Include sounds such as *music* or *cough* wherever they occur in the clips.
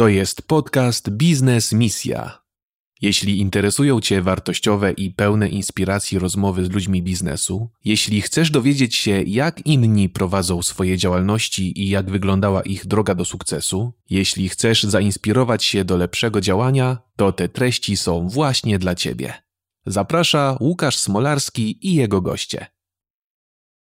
To jest podcast Biznes Misja. Jeśli interesują Cię wartościowe i pełne inspiracji rozmowy z ludźmi biznesu, jeśli chcesz dowiedzieć się, jak inni prowadzą swoje działalności i jak wyglądała ich droga do sukcesu, jeśli chcesz zainspirować się do lepszego działania, to te treści są właśnie dla Ciebie. Zaprasza Łukasz Smolarski i jego goście.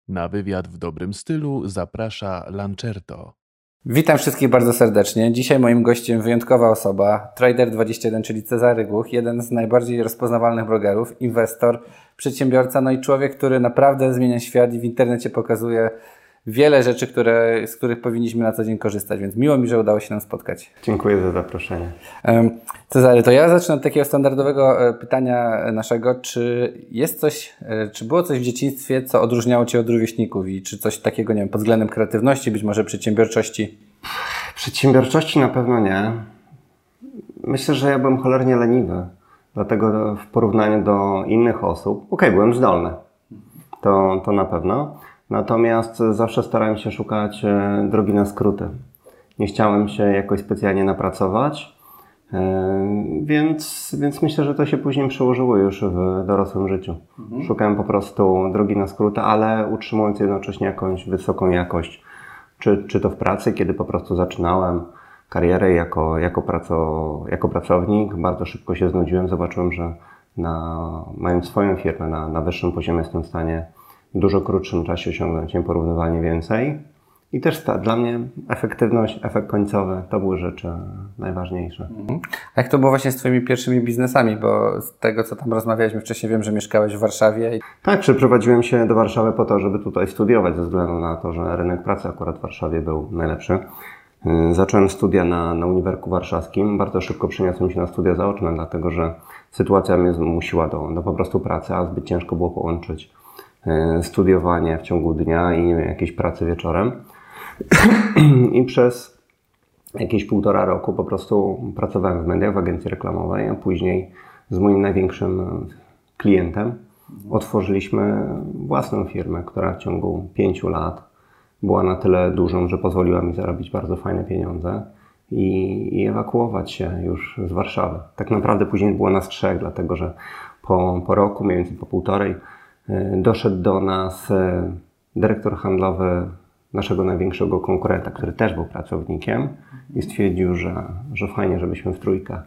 Na wywiad w dobrym stylu zaprasza Lancerto. Witam wszystkich bardzo serdecznie. Dzisiaj moim gościem wyjątkowa osoba, Trader21, czyli Cezary Głuch, jeden z najbardziej rozpoznawalnych blogerów, inwestor, przedsiębiorca, no i człowiek, który naprawdę zmienia świat i w internecie pokazuje wiele rzeczy, które, z których powinniśmy na co dzień korzystać, więc miło mi, że udało się nam spotkać. Dziękuję za zaproszenie. Cezary, to ja zacznę od takiego standardowego e, pytania naszego. Czy jest coś, e, czy było coś w dzieciństwie, co odróżniało Cię od rówieśników i czy coś takiego, nie wiem, pod względem kreatywności, być może przedsiębiorczości? Przedsiębiorczości na pewno nie. Myślę, że ja byłem cholernie leniwy. Dlatego w porównaniu do innych osób, okej, okay, byłem zdolny. To, to na pewno. Natomiast zawsze starałem się szukać e, drogi na skróty. Nie chciałem się jakoś specjalnie napracować, e, więc, więc myślę, że to się później przełożyło już w dorosłym życiu. Mhm. Szukałem po prostu drogi na skróty, ale utrzymując jednocześnie jakąś wysoką jakość. Czy, czy to w pracy, kiedy po prostu zaczynałem karierę jako, jako, praco, jako pracownik, bardzo szybko się znudziłem, zobaczyłem, że na, mając swoją firmę na, na wyższym poziomie jestem w stanie dużo krótszym czasie osiągnąć nieporównywalnie więcej. I też ta, dla mnie efektywność, efekt końcowy to były rzeczy najważniejsze. Mhm. A jak to było właśnie z Twoimi pierwszymi biznesami? Bo z tego, co tam rozmawialiśmy wcześniej, wiem, że mieszkałeś w Warszawie. Tak, przeprowadziłem się do Warszawy po to, żeby tutaj studiować, ze względu na to, że rynek pracy akurat w Warszawie był najlepszy. Y, zacząłem studia na, na Uniwerku Warszawskim. Bardzo szybko przeniosłem się na studia zaoczne, dlatego że sytuacja mnie zmusiła do, do po prostu pracy, a zbyt ciężko było połączyć studiowanie w ciągu dnia i jakieś pracy wieczorem. *clears throat* I przez jakieś półtora roku po prostu pracowałem w mediach, w agencji reklamowej, a później z moim największym klientem otworzyliśmy własną firmę, która w ciągu pięciu lat była na tyle dużą, że pozwoliła mi zarobić bardzo fajne pieniądze i, i ewakuować się już z Warszawy. Tak naprawdę później było nas trzech, dlatego że po, po roku, mniej więcej po półtorej, E, doszedł do nas e, dyrektor handlowy naszego największego konkurenta, który też był pracownikiem i stwierdził, że, że fajnie, żebyśmy w trójkę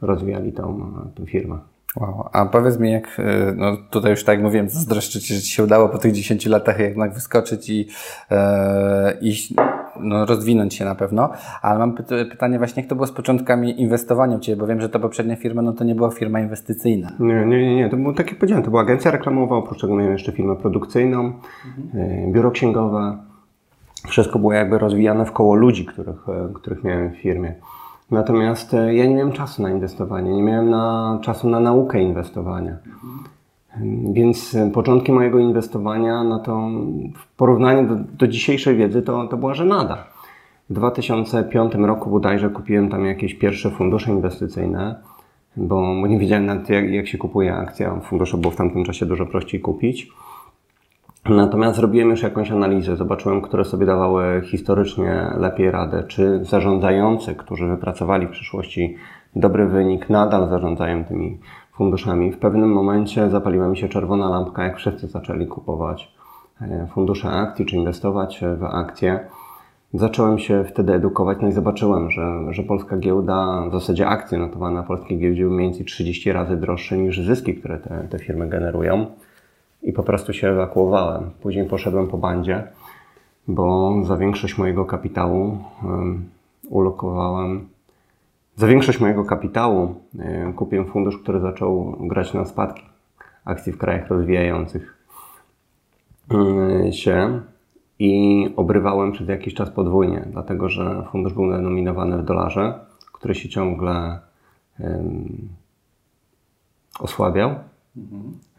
rozwijali tą, tą firmę. Wow. A powiedz mi, jak, e, no tutaj już tak mówiłem, zazdroszczę Ci, że Ci się udało po tych 10 latach jednak wyskoczyć i e, iść, no, rozwinąć się na pewno, ale mam pytanie właśnie, jak to było z początkami inwestowania u Ciebie, bo wiem, że to poprzednia firma, no to nie była firma inwestycyjna. Nie, nie, nie, nie. to było takie powiedziałem, to była agencja reklamowa, oprócz tego miałem jeszcze firmę produkcyjną, mhm. biuro księgowe, wszystko było jakby rozwijane w koło ludzi, których, których miałem w firmie. Natomiast e, ja nie miałem czasu na inwestowanie, nie miałem na, czasu na naukę inwestowania. Więc początki mojego inwestowania, no to w porównaniu do, do dzisiejszej wiedzy, to, to była żenada. W 2005 roku bodajże kupiłem tam jakieś pierwsze fundusze inwestycyjne, bo, bo nie wiedziałem nawet jak, jak się kupuje akcja. Fundusze było w tamtym czasie dużo prościej kupić. Natomiast zrobiłem już jakąś analizę, zobaczyłem, które sobie dawały historycznie lepiej radę, czy zarządzający, którzy wypracowali w przyszłości dobry wynik, nadal zarządzają tymi funduszami. W pewnym momencie zapaliła mi się czerwona lampka, jak wszyscy zaczęli kupować e, fundusze akcji, czy inwestować w akcje. Zacząłem się wtedy edukować, no i zobaczyłem, że, że polska giełda, w zasadzie akcje notowane na polskiej giełdzie były mniej więcej 30 razy droższe niż zyski, które te, te firmy generują i po prostu się ewakuowałem. Później poszedłem po bandzie, bo za większość mojego kapitału um, ulokowałem. Za większość mojego kapitału um, kupiłem fundusz, który zaczął grać na spadki akcji w krajach rozwijających um, się i obrywałem przez jakiś czas podwójnie, dlatego że fundusz był denominowany w dolarze, który się ciągle osłabiał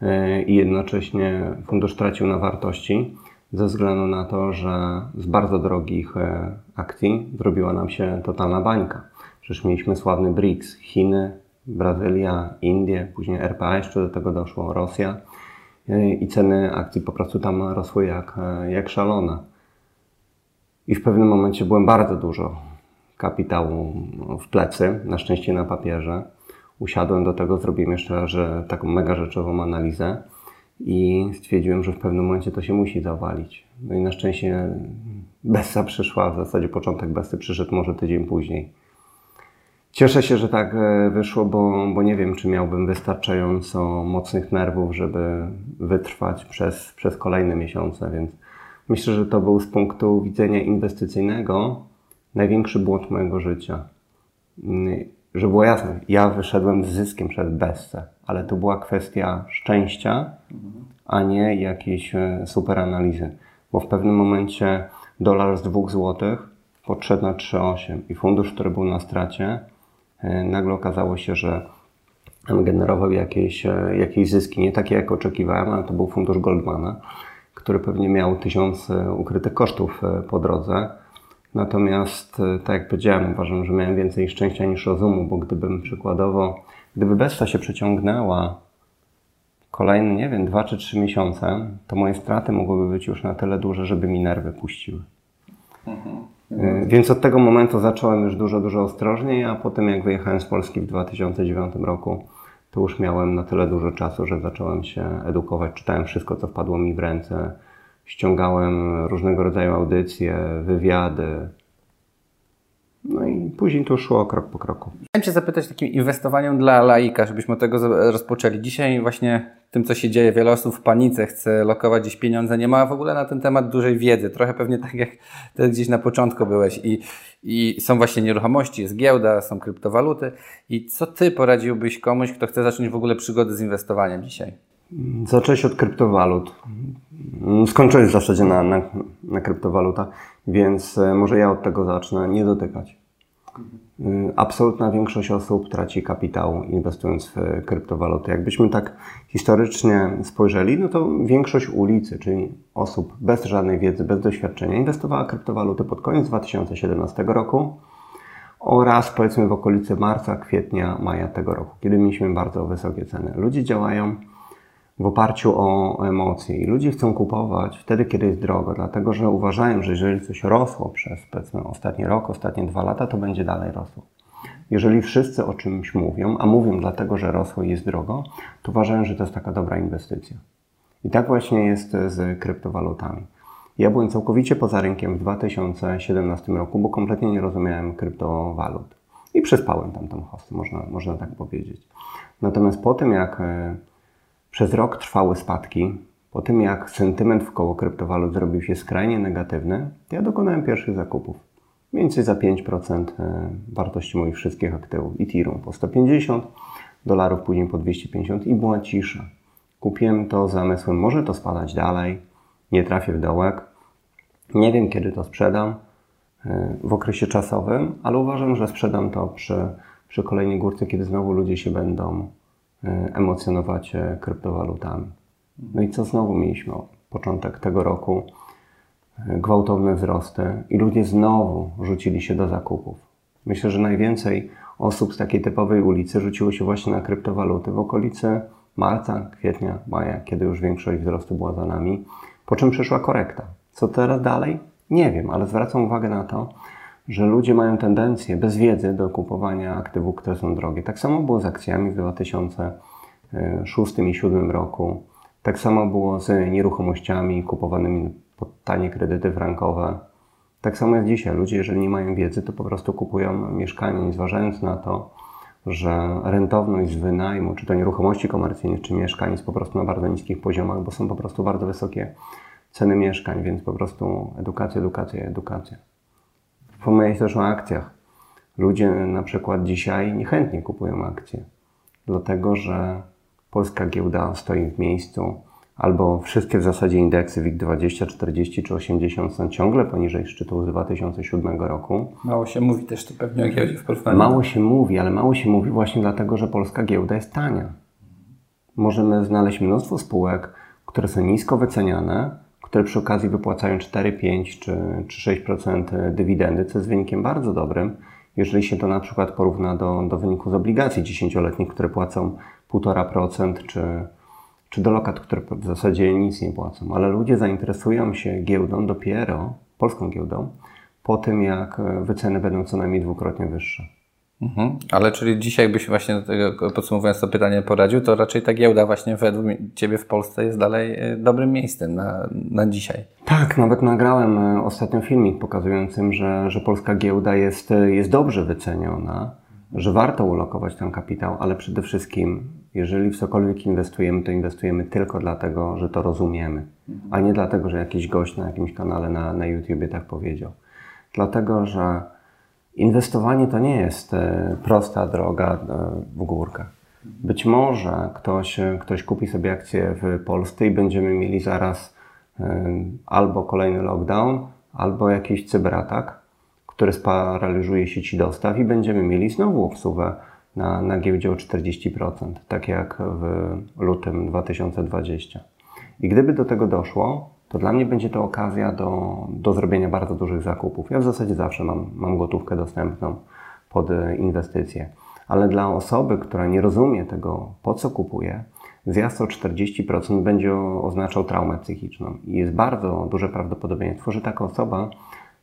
E, i jednocześnie fundusz tracił na wartości ze względu na to, że z bardzo drogich e, akcji zrobiła nam się totalna bańka. Przecież mieliśmy sławny BRICS, Chiny, Brazylia, Indie, później RPA, jeszcze do tego doszło Rosja i ceny akcji po prostu tam rosły jak, jak szalone. I w pewnym momencie byłem bardzo dużo kapitału w plecy, na szczęście na papierze. Usiadłem do tego, zrobiłem jeszcze że, taką mega rzeczową analizę i stwierdziłem, że w pewnym momencie to się musi zawalić. No i na szczęście Bessa przyszła, w zasadzie początek Bessy przyszedł może tydzień później. Cieszę się, że tak e, wyszło, bo, bo nie wiem, czy miałbym wystarczająco mocnych nerwów, żeby wytrwać przez, przez kolejne miesiące, więc myślę, że to był z punktu widzenia inwestycyjnego największy błąd mojego życia. Mm, że było jasne, ja wyszedłem z zyskiem przez Bessę, ale to była kwestia szczęścia, a nie jakiejś e, super analizy. Bo w pewnym momencie dolar z 2 złotych podszedł na 3,8 i fundusz, który był na stracie, nagle okazało się, że generował jakieś, e, jakieś zyski, nie takie jak oczekiwałem, ale to był fundusz Goldmana, który pewnie miał tysiąc ukrytych kosztów po drodze. Natomiast, tak jak powiedziałem, uważam, że miałem więcej szczęścia niż rozumu, bo gdybym przykładowo, gdyby Besta się przeciągnęła kolejne, nie wiem, dwa czy trzy miesiące, to moje straty mogłyby być już na tyle duże, żeby mi nerwy puściły. Mhm. Więc od tego momentu zacząłem już dużo, dużo ostrożniej, a potem jak wyjechałem z Polski w 2009 roku, to już miałem na tyle dużo czasu, że zacząłem się edukować, czytałem wszystko, co wpadło mi w ręce, ściągałem różnego rodzaju audycje, wywiady, no i później to szło krok po kroku. Chciałem Cię zapytać takim inwestowaniu dla laika, żebyśmy od tego rozpoczęli. Dzisiaj właśnie tym, co się dzieje, wiele osób w panice chce lokować gdzieś pieniądze, nie ma w ogóle na ten temat dużej wiedzy. Trochę pewnie tak jak Ty gdzieś na początku byłeś i, i są właśnie nieruchomości, jest giełda, są kryptowaluty. I co Ty poradziłbyś komuś, kto chce zacząć w ogóle przygodę z inwestowaniem dzisiaj? Zacząłeś od kryptowalut. Skończyłeś w zasadzie na, na, na kryptowalutach, więc e, może ja od tego zacznę. Nie dotykać. Y, absolutna większość osób traci kapitał inwestując w kryptowaluty. Jakbyśmy tak historycznie spojrzeli, no to większość ulicy, czyli osób bez żadnej wiedzy, bez doświadczenia, inwestowała w kryptowaluty pod koniec 2017 roku oraz powiedzmy w okolicy marca, kwietnia, maja tego roku, kiedy mieliśmy bardzo wysokie ceny. Ludzie działają w oparciu o emocje i ludzie chcą kupować wtedy, kiedy jest drogo, dlatego że uważają, że jeżeli coś rosło przez powiedzmy ostatni rok, ostatnie dwa lata, to będzie dalej rosło. Jeżeli wszyscy o czymś mówią, a mówią dlatego, że rosło i jest drogo, to uważają, że to jest taka dobra inwestycja. I tak właśnie jest z kryptowalutami. Ja byłem całkowicie poza rynkiem w 2017 roku, bo kompletnie nie rozumiałem kryptowalut. I przespałem tam tą można, można tak powiedzieć. Natomiast po tym, jak e, przez rok trwały spadki. Po tym jak sentyment wkoło kryptowalut zrobił się skrajnie negatywny, ja dokonałem pierwszych zakupów. Mniej więcej za 5% e, wartości moich wszystkich aktywów. Ethereum po 150 dolarów, później po 250 i była cisza. Kupiłem to zamysłem, może to spadać dalej, nie trafię w dołek. Nie wiem, kiedy to sprzedam e, w okresie czasowym, ale uważam, że sprzedam to przy, przy kolejnej górce, kiedy znowu ludzie się będą emocjonować kryptowalutami. No i co znowu mieliśmy? Początek tego roku e, gwałtowne wzrosty i ludzie znowu rzucili się do zakupów. Myślę, że najwięcej osób z takiej typowej ulicy rzuciło się właśnie na kryptowaluty w okolicy marca, kwietnia, maja, kiedy już większość wzrostu była za nami, po czym przyszła korekta. Co teraz dalej? Nie wiem, ale zwracam uwagę na to, że ludzie mają tendencję bez wiedzy do kupowania aktywów, które są drogie. Tak samo było z akcjami w 2006 i 2007 roku. Tak samo było z nieruchomościami kupowanymi pod tanie kredyty frankowe. Tak samo jest dzisiaj. Ludzie, jeżeli nie mają wiedzy, to po prostu kupują mieszkanie, nie zważając na to, że rentowność z wynajmu, czy to nieruchomości komercyjnych, czy mieszkań jest po prostu na bardzo niskich poziomach, bo są po prostu bardzo wysokie ceny mieszkań, więc po prostu edukacja, edukacja, edukacja. Wspomniałeś też o akcjach. Ludzie na przykład dzisiaj niechętnie kupują akcje, dlatego że polska giełda stoi w miejscu, albo wszystkie w zasadzie indeksy WIG20, 40 czy 80 są ciągle poniżej szczytu z 2007 roku. Mało się mówi też tu pewnie o giełdzie w portfelu. Mało się mówi, ale mało się mówi właśnie dlatego, że polska giełda jest tania. Możemy znaleźć mnóstwo spółek, które są nisko wyceniane, które przy okazji wypłacają 4, 5 czy, czy 6% dywidendy, co jest wynikiem bardzo dobrym, jeżeli się to na przykład porówna do, do wyniku z obligacji 10-letnich, które płacą 1,5% czy, czy do lokat, które w zasadzie nic nie płacą. Ale ludzie zainteresują się giełdą dopiero, polską giełdą, po tym, jak wyceny będą co najmniej dwukrotnie wyższe. Mhm. Ale czyli dzisiaj byś właśnie podsumowując to pytanie, poradził, to raczej ta giełda właśnie według Ciebie w Polsce jest dalej e, dobrym miejscem na, na dzisiaj. Tak, nawet nagrałem e, ostatnio filmik pokazującym, że, że polska giełda jest, e, jest dobrze wyceniona, że warto ulokować ten kapitał, ale przede wszystkim, jeżeli w cokolwiek inwestujemy, to inwestujemy tylko dlatego, że to rozumiemy, a nie dlatego, że jakiś gość na jakimś kanale na, na YouTubie tak powiedział. Dlatego, że Inwestowanie to nie jest e, prosta droga e, w górkę. Być może ktoś, e, ktoś kupi sobie akcję w Polsce i będziemy mieli zaraz albo kolejny lockdown, albo jakiś cyberatak, który sparaliżuje sieci dostaw i będziemy mieli znowu obsługę na, na giełdzie o 40%, tak jak w lutym 2020. I gdyby do tego doszło, to dla mnie będzie to okazja do, do zrobienia bardzo dużych zakupów. Ja w zasadzie zawsze mam, mam gotówkę dostępną pod e, inwestycje, ale dla osoby, która nie rozumie tego, po co kupuje, zjazd o 40% będzie oznaczał traumę psychiczną i jest bardzo duże prawdopodobieństwo, że taka osoba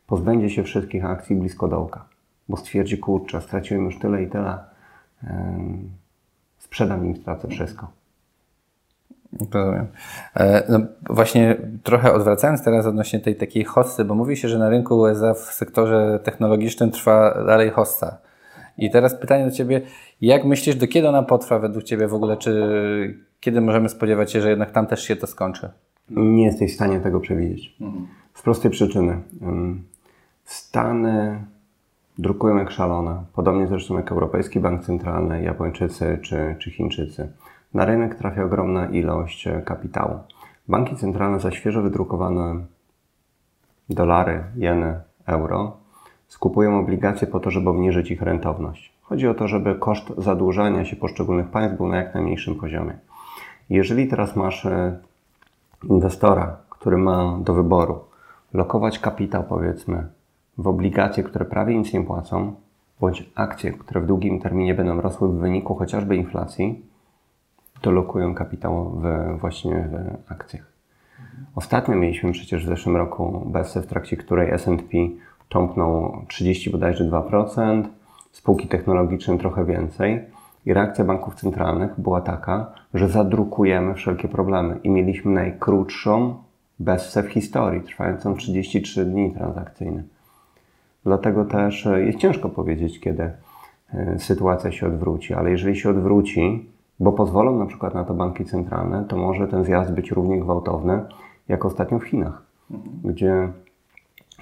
pozbędzie się wszystkich akcji blisko dołka, bo stwierdzi, kurczę, straciłem już tyle i tyle, sprzedam im, stracę wszystko. Rozumiem. E, no właśnie trochę odwracając teraz odnośnie tej takiej hossy, bo mówi się, że na rynku USA w sektorze technologicznym trwa dalej hossa. I teraz pytanie do Ciebie, jak myślisz, do kiedy ona potrwa według Ciebie w ogóle? Czy kiedy możemy spodziewać się, że jednak tam też się to skończy? Nie jesteś w stanie tego przewidzieć. Mhm. Z prostej przyczyny. Stany drukują jak szalone, podobnie zresztą jak Europejski Bank Centralny, Japończycy czy, czy Chińczycy. Na rynek trafia ogromna ilość e, kapitału. Banki centralne za świeżo wydrukowane dolary, jeny, euro skupują obligacje po to, żeby obniżyć ich rentowność. Chodzi o to, żeby koszt zadłużania się poszczególnych państw był na jak najmniejszym poziomie. Jeżeli teraz masz e, inwestora, który ma do wyboru lokować kapitał, powiedzmy, w obligacje, które prawie nic nie płacą, bądź akcje, które w długim terminie będą rosły w wyniku chociażby inflacji, to lokują kapitał w, właśnie w akcjach. Ostatnio mieliśmy przecież w zeszłym roku BESę, w trakcie której S&P tąpnął 30 bodajże 2%, spółki technologiczne trochę więcej i reakcja banków centralnych była taka, że zadrukujemy wszelkie problemy i mieliśmy najkrótszą BESę w historii, trwającą 33 dni transakcyjne. Dlatego też jest ciężko powiedzieć, kiedy e, sytuacja się odwróci, ale jeżeli się odwróci, bo pozwolą na przykład na to banki centralne, to może ten zjazd być równie gwałtowny jak ostatnio w Chinach, mhm. gdzie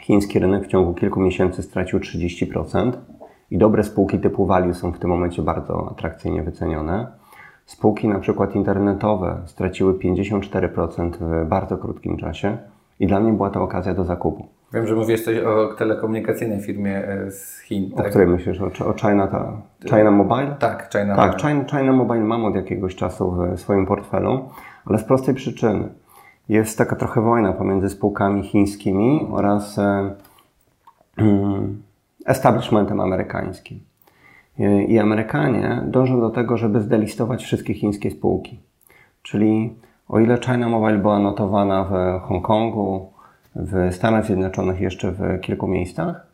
chiński rynek w ciągu kilku miesięcy stracił 30% i dobre spółki typu value są w tym momencie bardzo atrakcyjnie wycenione. Spółki na przykład internetowe straciły 54% w bardzo krótkim czasie i dla mnie była to okazja do zakupu. Wiem, że mówisz coś o telekomunikacyjnej firmie e, z Chin. O tak? której myślisz? O, o China, ta, China Mobile? Tak, China tak, Mobile. China, China Mobile mam od jakiegoś czasu w swoim portfelu, ale z prostej przyczyny. Jest taka trochę wojna pomiędzy spółkami chińskimi oraz e, mm, establishmentem amerykańskim. I Amerykanie dążą do tego, żeby zdelistować wszystkie chińskie spółki. Czyli o ile China Mobile była notowana w Hongkongu, w Stanach Zjednoczonych jeszcze w kilku miejscach,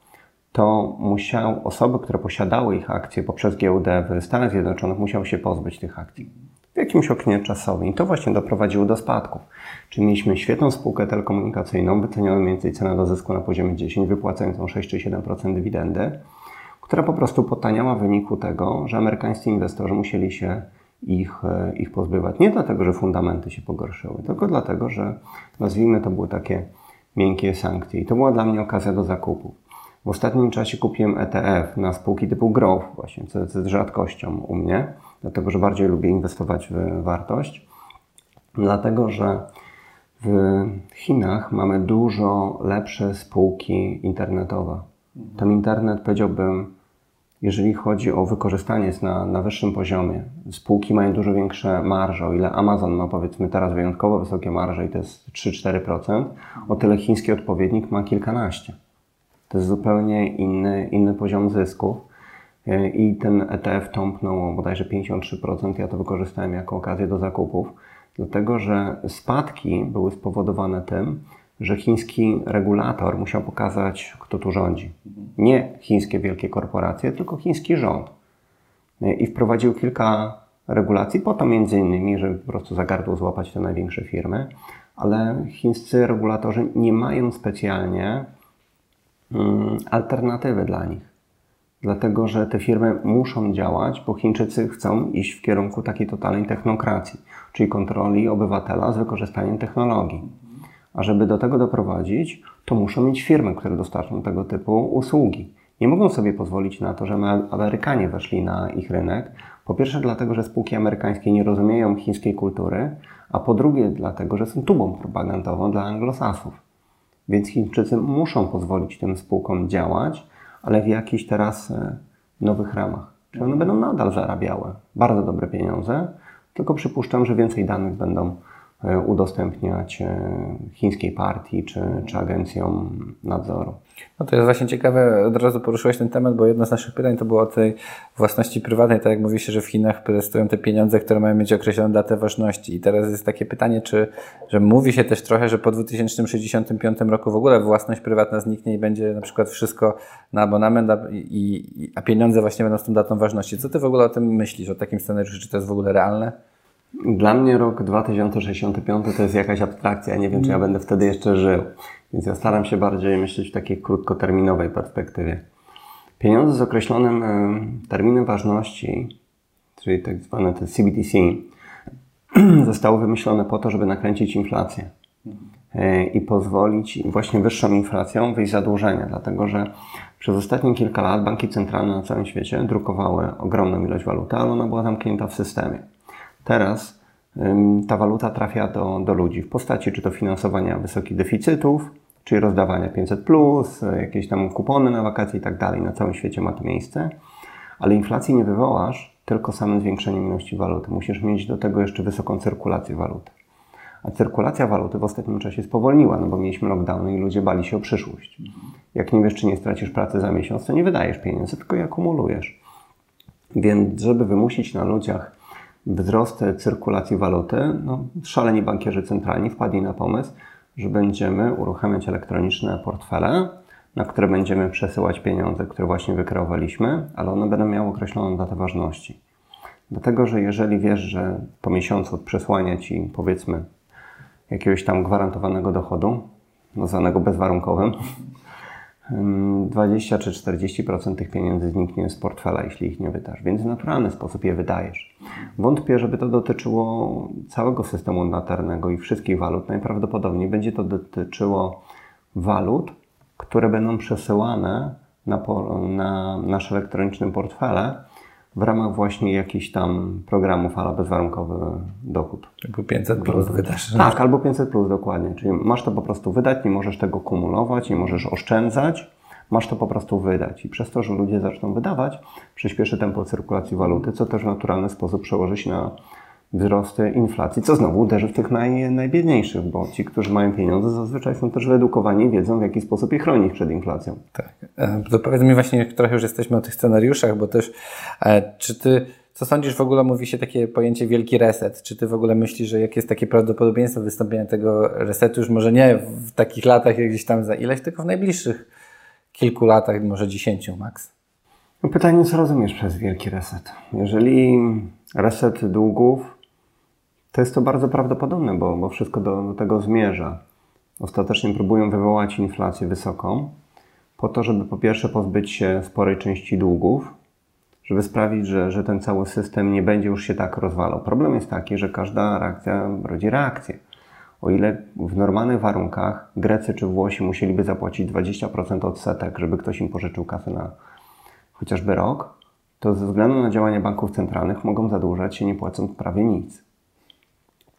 to musiał osoby, które posiadały ich akcje poprzez giełdę w Stanach Zjednoczonych, musiały się pozbyć tych akcji w jakimś oknie czasowym. I to właśnie doprowadziło do spadków. Czyli mieliśmy świetną spółkę telekomunikacyjną, wycenioną mniej więcej cena do zysku na poziomie 10, wypłacającą 6 czy 7% dywidendy, która po prostu potaniała w wyniku tego, że amerykańscy inwestorzy musieli się ich, e, ich pozbywać. Nie dlatego, że fundamenty się pogorszyły, tylko dlatego, że nazwijmy to były takie miękkie sankcje. I to była dla mnie okazja do zakupu. W ostatnim czasie kupiłem ETF na spółki typu Growth, właśnie, co jest rzadkością u mnie, dlatego że bardziej lubię inwestować w wartość. Dlatego, że w Chinach mamy dużo lepsze spółki internetowe. Tam internet, powiedziałbym, jeżeli chodzi o wykorzystanie jest na, na wyższym poziomie. Spółki mają dużo większe marże, o ile Amazon ma powiedzmy teraz wyjątkowo wysokie marże i to jest 3-4%, o tyle chiński odpowiednik ma kilkanaście. To jest zupełnie inny, inny poziom zysków i ten ETF tąpnął bodajże 53%. Ja to wykorzystałem jako okazję do zakupów, dlatego że spadki były spowodowane tym, że chiński regulator musiał pokazać, kto tu rządzi. Nie chińskie wielkie korporacje, tylko chiński rząd. I wprowadził kilka regulacji, po to między innymi, żeby po prostu za gardło złapać te największe firmy, ale chińscy regulatorzy nie mają specjalnie mm, alternatywy dla nich. Dlatego, że te firmy muszą działać, bo Chińczycy chcą iść w kierunku takiej totalnej technokracji, czyli kontroli obywatela z wykorzystaniem technologii. A żeby do tego doprowadzić, to muszą mieć firmy, które dostarczą tego typu usługi. Nie mogą sobie pozwolić na to, że Amerykanie weszli na ich rynek. Po pierwsze, dlatego, że spółki amerykańskie nie rozumieją chińskiej kultury, a po drugie, dlatego, że są tubą propagandową dla anglosasów. Więc Chińczycy muszą pozwolić tym spółkom działać, ale w jakichś teraz e, nowych ramach. Czyli one będą nadal zarabiały bardzo dobre pieniądze, tylko przypuszczam, że więcej danych będą udostępniać e, chińskiej partii czy, czy agencjom nadzoru. No to jest właśnie ciekawe, od razu poruszyłeś ten temat, bo jedno z naszych pytań to było o tej własności prywatnej, tak jak mówi się, że w Chinach prezentują te pieniądze, które mają mieć określoną datę ważności. I teraz jest takie pytanie, czy, że mówi się też trochę, że po 2065 roku w ogóle własność prywatna zniknie i będzie na przykład wszystko na abonament, a, i, a pieniądze właśnie będą z tą datą ważności. Co ty w ogóle o tym myślisz, o takim scenariuszu? Czy to jest w ogóle realne? Dla mnie rok 2065 to jest jakaś abstrakcja. Nie wiem, czy ja mhm. będę wtedy jeszcze żył. Więc ja staram się bardziej myśleć w takiej krótkoterminowej perspektywie. Pieniądze z określonym terminem ważności, czyli tak zwane te CBTC, *clears throat* zostały wymyślone po to, żeby nakręcić inflację e, i pozwolić właśnie wyższą inflacją wyjść zadłużenia, dlatego że przez ostatnie kilka lat banki centralne na całym świecie drukowały ogromną ilość waluty, ale ona była zamknięta w systemie. Teraz ta waluta trafia do, do ludzi w postaci czy to finansowania wysokich deficytów, czyli rozdawania 500, plus, jakieś tam kupony na wakacje i tak dalej. Na całym świecie ma to miejsce, ale inflacji nie wywołasz tylko samym zwiększeniem ilości waluty. Musisz mieć do tego jeszcze wysoką cyrkulację waluty. A cyrkulacja waluty w ostatnim czasie spowolniła, no bo mieliśmy lockdowny i ludzie bali się o przyszłość. Jak nie wiesz, czy nie stracisz pracy za miesiąc, to nie wydajesz pieniędzy, tylko je akumulujesz. Więc, żeby wymusić na ludziach wzrost cyrkulacji waluty, no, szaleni bankierzy centralni wpadli na pomysł, że będziemy uruchamiać elektroniczne portfele, na które będziemy przesyłać pieniądze, które właśnie wykreowaliśmy, ale one będą miały określoną datę ważności. Dlatego, że jeżeli wiesz, że po miesiącu od przesłania ci, powiedzmy, jakiegoś tam gwarantowanego dochodu, nazwanego bezwarunkowym, 20 czy 40% tych pieniędzy zniknie z portfela, jeśli ich nie wydasz, więc w naturalny sposób je wydajesz. Wątpię, żeby to dotyczyło całego systemu monetarnego i wszystkich walut. Najprawdopodobniej będzie to dotyczyło walut, które będą przesyłane na, na nasze elektroniczne portfele w ramach właśnie jakichś tam programów ala bezwarunkowy dochód. Albo 500 plus wydasz. Tak, albo 500 plus dokładnie. Czyli masz to po prostu wydać, nie możesz tego kumulować, nie możesz oszczędzać, masz to po prostu wydać. I przez to, że ludzie zaczną wydawać, przyspieszy tempo cyrkulacji waluty, co też w naturalny sposób przełoży się na wzrosty inflacji, co znowu uderzy w tych naj, najbiedniejszych, bo ci, którzy mają pieniądze, zazwyczaj są też wyedukowani i wiedzą, w jaki sposób je chronić przed inflacją. Tak. E, to powiedz mi właśnie, trochę już jesteśmy o tych scenariuszach, bo też e, czy ty co sądzisz, w ogóle mówi się takie pojęcie wielki reset? Czy ty w ogóle myślisz, że jakie jest takie prawdopodobieństwo wystąpienia tego resetu, już może nie w takich latach, jak gdzieś tam za ileś, tylko w najbliższych kilku latach, może dziesięciu max? No pytanie, co rozumiesz przez wielki reset? Jeżeli reset długów to jest to bardzo prawdopodobne, bo, bo wszystko do, do tego zmierza. Ostatecznie próbują wywołać inflację wysoką, po to, żeby po pierwsze pozbyć się sporej części długów, żeby sprawić, że, że ten cały system nie będzie już się tak rozwalał. Problem jest taki, że każda reakcja rodzi reakcję. O ile w normalnych warunkach Grecy czy Włosi musieliby zapłacić 20% odsetek, żeby ktoś im pożyczył kasę na chociażby rok, to ze względu na działania banków centralnych mogą zadłużać się nie płacąc prawie nic.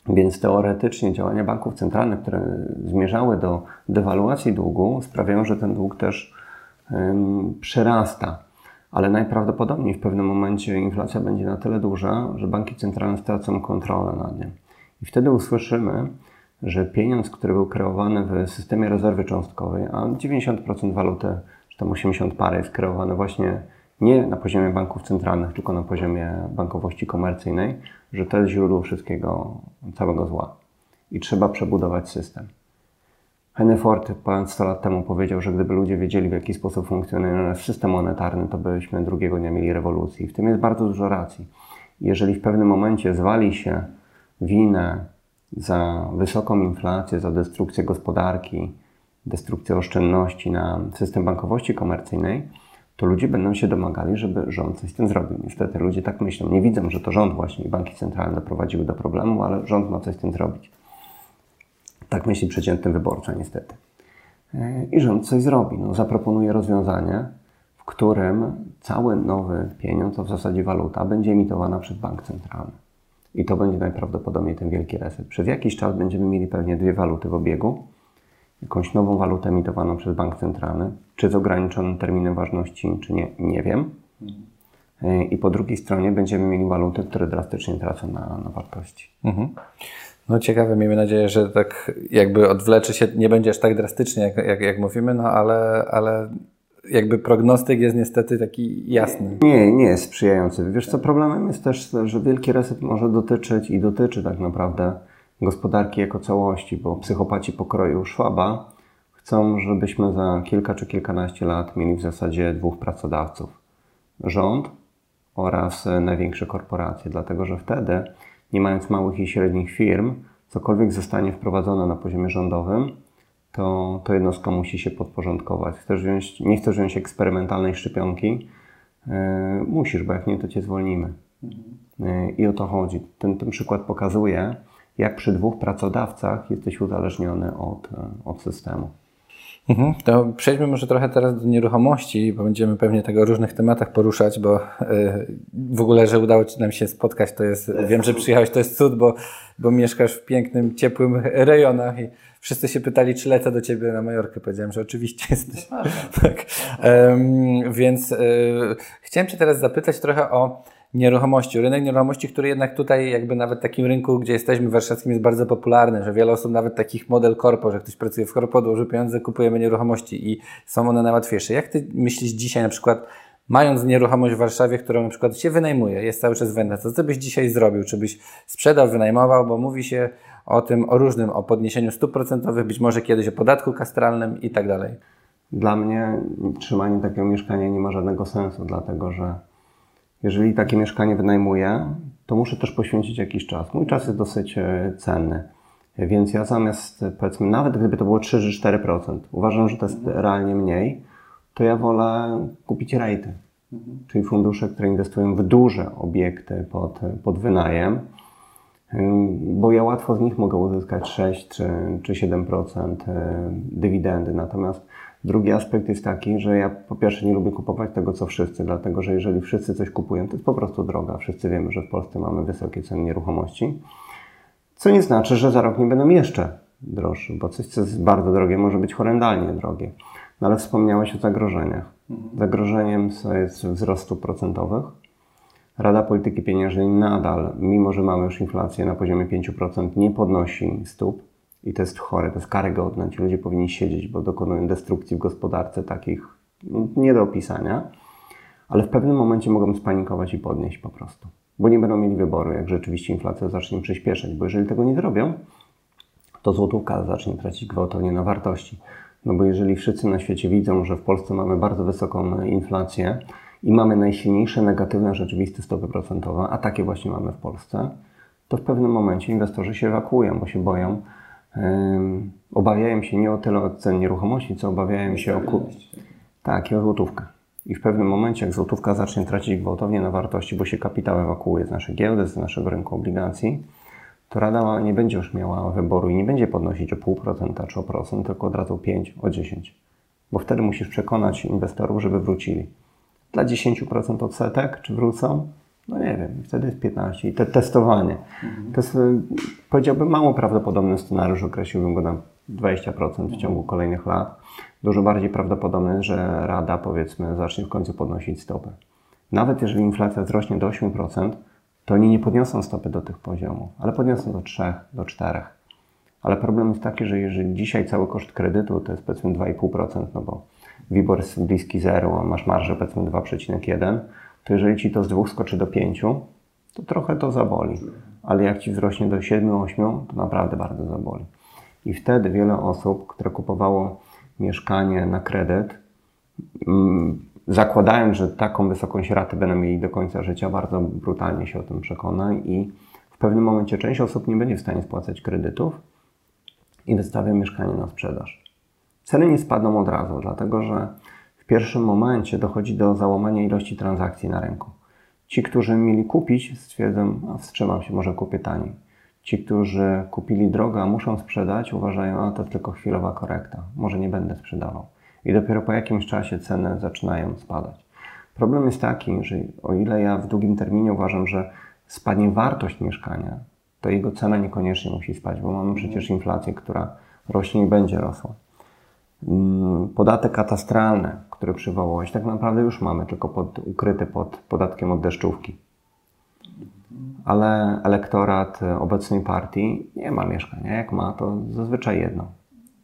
Więc teoretycznie działania banków centralnych, które zmierzały do dewaluacji długu, sprawiają, że ten dług też ym, przyrasta. Ale najprawdopodobniej w pewnym momencie inflacja będzie na tyle duża, że banki centralne stracą kontrolę nad nią. I wtedy usłyszymy, że pieniądz, który był kreowany w systemie rezerwy cząstkowej, a 90% waluty, czy tam 80 parę jest kreowane właśnie nie na poziomie banków centralnych, tylko na poziomie bankowości komercyjnej, że to jest źródło wszystkiego, całego zła. I trzeba przebudować system. Henry Ford ponad 100 lat temu powiedział, że gdyby ludzie wiedzieli, w jaki sposób funkcjonuje nasz system monetarny, to byśmy drugiego dnia mieli rewolucji. W tym jest bardzo dużo racji. Jeżeli w pewnym momencie zwali się winę za wysoką inflację, za destrukcję gospodarki, destrukcję oszczędności na system bankowości komercyjnej, to ludzie będą się domagali, żeby rząd coś z tym zrobił. Niestety ludzie tak myślą. Nie widzą, że to rząd właśnie i banki centralne doprowadziły do problemu, ale rząd ma coś z tym zrobić. Tak myśli przeciętny wyborca, niestety. I rząd coś zrobi. No, zaproponuje rozwiązanie, w którym cały nowy pieniądz, a w zasadzie waluta, będzie emitowana przez bank centralny. I to będzie najprawdopodobniej ten wielki reset. Przez jakiś czas będziemy mieli pewnie dwie waluty w obiegu. Jakąś nową walutę emitowaną przez bank centralny. Czy z ograniczonym terminem ważności, czy nie, nie wiem. I po drugiej stronie będziemy mieli waluty, które drastycznie tracą na, na wartości. Mhm. No ciekawe, miejmy nadzieję, że tak jakby odwleczy się, nie będzie aż tak drastycznie, jak, jak, jak mówimy, no ale, ale jakby prognostyk jest niestety taki jasny. Nie, nie jest sprzyjający. Wiesz co, problemem jest też, że wielki reset może dotyczyć i dotyczy tak naprawdę gospodarki jako całości, bo psychopaci pokroju Szwaba chcą, żebyśmy za kilka czy kilkanaście lat mieli w zasadzie dwóch pracodawców. Rząd oraz największe korporacje, dlatego że wtedy nie mając małych i średnich firm, cokolwiek zostanie wprowadzone na poziomie rządowym, to, to jednostka musi się podporządkować. Chcesz wziąć, nie chcesz wziąć eksperymentalnej szczepionki, yy, musisz, bo jak nie, to cię zwolnimy. Yy, I o to chodzi. Ten, ten przykład pokazuje, jak przy dwóch pracodawcach jesteś uzależniony od, od systemu. Mhm. To przejdźmy może trochę teraz do nieruchomości, bo będziemy pewnie tego o różnych tematach poruszać, bo yy, w ogóle, że udało Ci nam się spotkać, to jest, wiem, że przyjechałeś, to jest cud, bo, bo mieszkasz w pięknym, ciepłym *laughs* rejonach i wszyscy się pytali, czy lecę do Ciebie na Majorkę. Powiedziałem, że oczywiście *laughs* jesteś. tak. Um, więc yy, chciałem Cię teraz zapytać trochę o nieruchomości. Rynek nieruchomości, który jednak tutaj jakby nawet w takim rynku, gdzie jesteśmy warszawskim jest bardzo popularny, że wiele osób nawet takich model korpo, że ktoś pracuje w korpo, odłoży pieniądze, kupujemy nieruchomości i są one najłatwiejsze. Jak Ty myślisz dzisiaj na przykład mając nieruchomość w Warszawie, którą na przykład się wynajmuje, jest cały czas wędna, co ty byś dzisiaj zrobił? Czy byś sprzedał, wynajmował? Bo mówi się o tym, o różnym, o podniesieniu stóp procentowych, być może kiedyś o podatku kastralnym i tak dalej. Dla mnie trzymanie takiego mieszkania nie ma żadnego sensu, dlatego że jeżeli takie mieszkanie wynajmuję, to muszę też poświęcić jakiś czas. Mój czas jest dosyć e, cenny. Więc ja zamiast, powiedzmy, nawet gdyby to było 3-4%, uważam, że to jest realnie mniej, to ja wolę kupić rejty. Czyli fundusze, które inwestują w duże obiekty pod, pod wynajem, bo ja łatwo z nich mogę uzyskać 6 czy, czy 7% dywidendy. Natomiast Drugi aspekt jest taki, że ja po pierwsze nie lubię kupować tego, co wszyscy, dlatego że jeżeli wszyscy coś kupują, to jest po prostu droga. Wszyscy wiemy, że w Polsce mamy wysokie ceny nieruchomości, co nie znaczy, że za rok nie będą jeszcze droższe, bo coś, co jest bardzo drogie, może być horrendalnie drogie. No ale wspomniałeś o zagrożeniach. Mhm. Zagrożeniem jest wzrost stóp procentowych. Rada Polityki Pieniężnej nadal, mimo że mamy już inflację na poziomie 5%, nie podnosi stóp i to jest chore, to jest karygodne. Ci ludzie powinni siedzieć, bo dokonują destrukcji w gospodarce takich no, nie do opisania. Ale w pewnym momencie mogą spanikować i podnieść po prostu. Bo nie będą mieli wyboru, jak rzeczywiście inflacja zacznie przyspieszać. Bo jeżeli tego nie zrobią, to złotówka zacznie tracić gwałtownie na wartości. No bo jeżeli wszyscy na świecie widzą, że w Polsce mamy bardzo wysoką inflację i mamy najsilniejsze negatywne rzeczywiste stopy procentowe, a takie właśnie mamy w Polsce, to w pewnym momencie inwestorzy się ewakuują, bo się boją, obawiają się nie o tyle od cen nieruchomości, co obawiają się o kup. Tak, i o złotówkę. I w pewnym momencie, jak złotówka zacznie tracić gwałtownie na wartości, bo się kapitał ewakuuje z naszej giełdy, z naszego rynku obligacji, to Rada nie będzie już miała wyboru i nie będzie podnosić o 0,5% czy o procent, tylko od razu 5, o 10. Bo wtedy musisz przekonać inwestorów, żeby wrócili. Dla 10% odsetek, czy wrócą? No nie wiem, wtedy jest 15 i te testowanie. Mhm. To jest, y, powiedziałbym, mało prawdopodobny scenariusz, określiłbym go na 20% w ciągu kolejnych lat. Dużo bardziej prawdopodobne, że Rada, powiedzmy, zacznie w końcu podnosić stopy. Nawet jeżeli inflacja wzrośnie do 8%, to oni nie podniosą stopy do tych poziomów, ale podniosą do 3, do 4. Ale problem jest taki, że jeżeli dzisiaj cały koszt kredytu to jest powiedzmy 2,5%, no bo WIBOR jest bliski zero, a masz marżę powiedzmy 2,1%, to jeżeli ci to z dwóch skoczy do pięciu, to trochę to zaboli. Ale jak ci wzrośnie do 7-8, to naprawdę bardzo zaboli. I wtedy wiele osób, które kupowało mieszkanie na kredyt, mm, zakładając, że taką wysoką ratę będą mieli do końca życia, bardzo brutalnie się o tym przekona i w pewnym momencie część osób nie będzie w stanie spłacać kredytów i wystawia mieszkanie na sprzedaż. Ceny nie spadną od razu, dlatego że pierwszym momencie dochodzi do załamania ilości transakcji na rynku. Ci, którzy mieli kupić, stwierdzą, a wstrzymam się, może kupię taniej. Ci, którzy kupili drogo, a muszą sprzedać, uważają, a to tylko chwilowa korekta, może nie będę sprzedawał. I dopiero po jakimś czasie ceny zaczynają spadać. Problem jest taki, że o ile ja w długim terminie uważam, że spadnie wartość mieszkania, to jego cena niekoniecznie musi spać, bo mamy przecież inflację, która rośnie i będzie rosła. Mm, podatek katastralny, który przywołałeś, tak naprawdę już mamy, tylko pod, ukryty pod podatkiem od deszczówki. Ale elektorat obecnej partii nie ma mieszkania. Jak ma, to zazwyczaj jedno.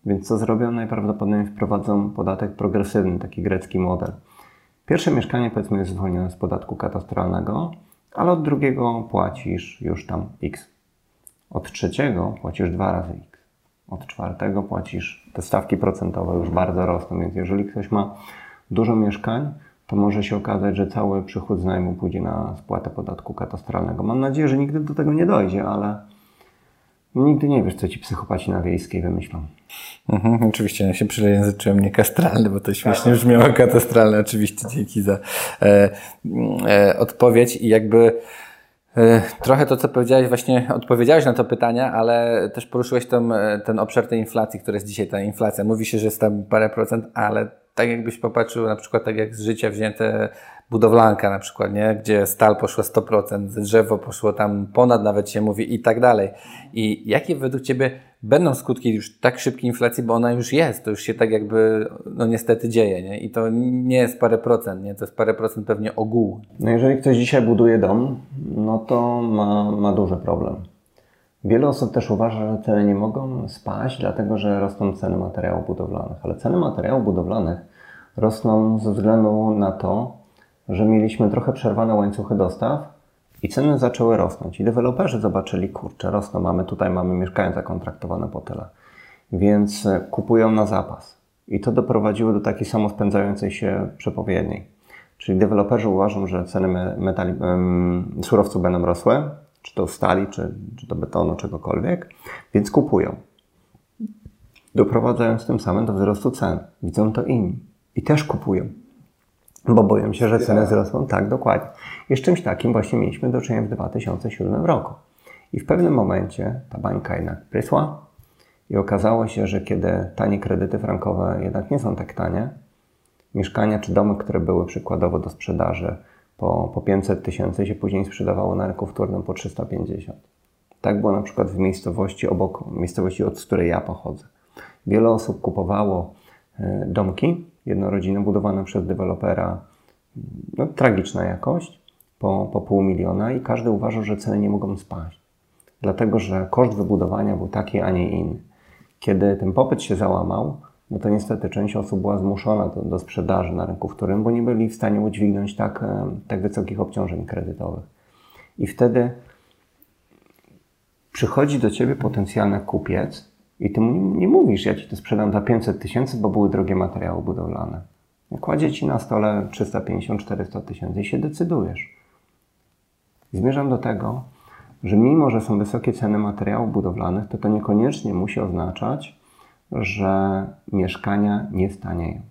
Więc co zrobią? Najprawdopodobniej wprowadzą podatek progresywny, taki grecki model. Pierwsze mieszkanie, powiedzmy, jest zwolnione z podatku katastralnego, ale od drugiego płacisz już tam X. Od trzeciego płacisz dwa razy X od czwartego płacisz, te stawki procentowe już bardzo rosną, więc jeżeli ktoś ma dużo mieszkań, to może się okazać, że cały przychód z najmu pójdzie na spłatę podatku katastralnego. Mam nadzieję, że nigdy do tego nie dojdzie, ale nigdy nie wiesz, co ci psychopaci na wiejskiej wymyślą. Mhm, oczywiście, ja się przejęzyczyłem nie kastralny, bo to śmiesznie brzmiało katastralne. Oczywiście, dzięki za e, e, odpowiedź i jakby trochę to, co powiedziałeś, właśnie odpowiedziałeś na to pytania, ale też poruszyłeś ten, ten obszar tej inflacji, która jest dzisiaj ta inflacja. Mówi się, że jest tam parę procent, ale tak jakbyś popatrzył na przykład tak jak z życia wzięte budowlanka na przykład, nie? gdzie stal poszła 100%, drzewo poszło tam ponad nawet się mówi i tak dalej. I jakie według Ciebie będą skutki już tak szybkiej inflacji, bo ona już jest, to już się tak jakby, no niestety dzieje, nie? I to nie jest parę procent, nie? To jest parę procent pewnie ogółu. No jeżeli ktoś dzisiaj buduje dom, no to ma, ma duży problem. Wiele osób też uważa, że ceny nie mogą spaść, dlatego że rosną ceny materiałów budowlanych. Ale ceny materiałów budowlanych rosną ze względu na to, że mieliśmy trochę przerwane łańcuchy dostaw i ceny zaczęły rosnąć. I deweloperzy zobaczyli, kurczę, rosną, mamy tutaj, mamy mieszkania zakontraktowane po tyle. Więc e, kupują na zapas. I to doprowadziło do takiej samospędzającej się przepowiedni. Czyli deweloperzy uważają, że ceny metali, surowców będą rosły, czy to stali, czy, czy to betonu, czegokolwiek, więc kupują. Doprowadzając tym samym do wzrostu cen. Widzą to inni i też kupują. Bo boją się, że ceny wzrosną. Tak, dokładnie. I z czymś takim właśnie mieliśmy do czynienia w 2007 roku. I w pewnym momencie ta bańka jednak prysła i okazało się, że kiedy tanie kredyty frankowe jednak nie są tak tanie, mieszkania czy domy, które były przykładowo do sprzedaży po, po 500 tysięcy się później sprzedawało na rynku wtórnym po 350. Tak było na przykład w miejscowości obok, miejscowości od której ja pochodzę. Wiele osób kupowało e, domki jednorodzinne budowane przez dewelopera, no, tragiczna jakość, po, po pół miliona i każdy uważał, że ceny nie mogą spaść. Dlatego, że koszt wybudowania był taki, a nie inny. Kiedy ten popyt się załamał, no to niestety część osób była zmuszona do, do sprzedaży na rynku wtórnym, bo nie byli w stanie udźwignąć tak, e, tak wysokich obciążeń kredytowych. I wtedy przychodzi do ciebie potencjalny kupiec i ty mu nie, mówisz, ja ci to sprzedam za 500 tysięcy, bo były drogie materiały budowlane. Kładzie ci na stole 350-400 tysięcy i się decydujesz. Zmierzam do tego, że mimo, że są wysokie ceny materiałów budowlanych, to to niekoniecznie musi oznaczać, że mieszkania nie stanieją.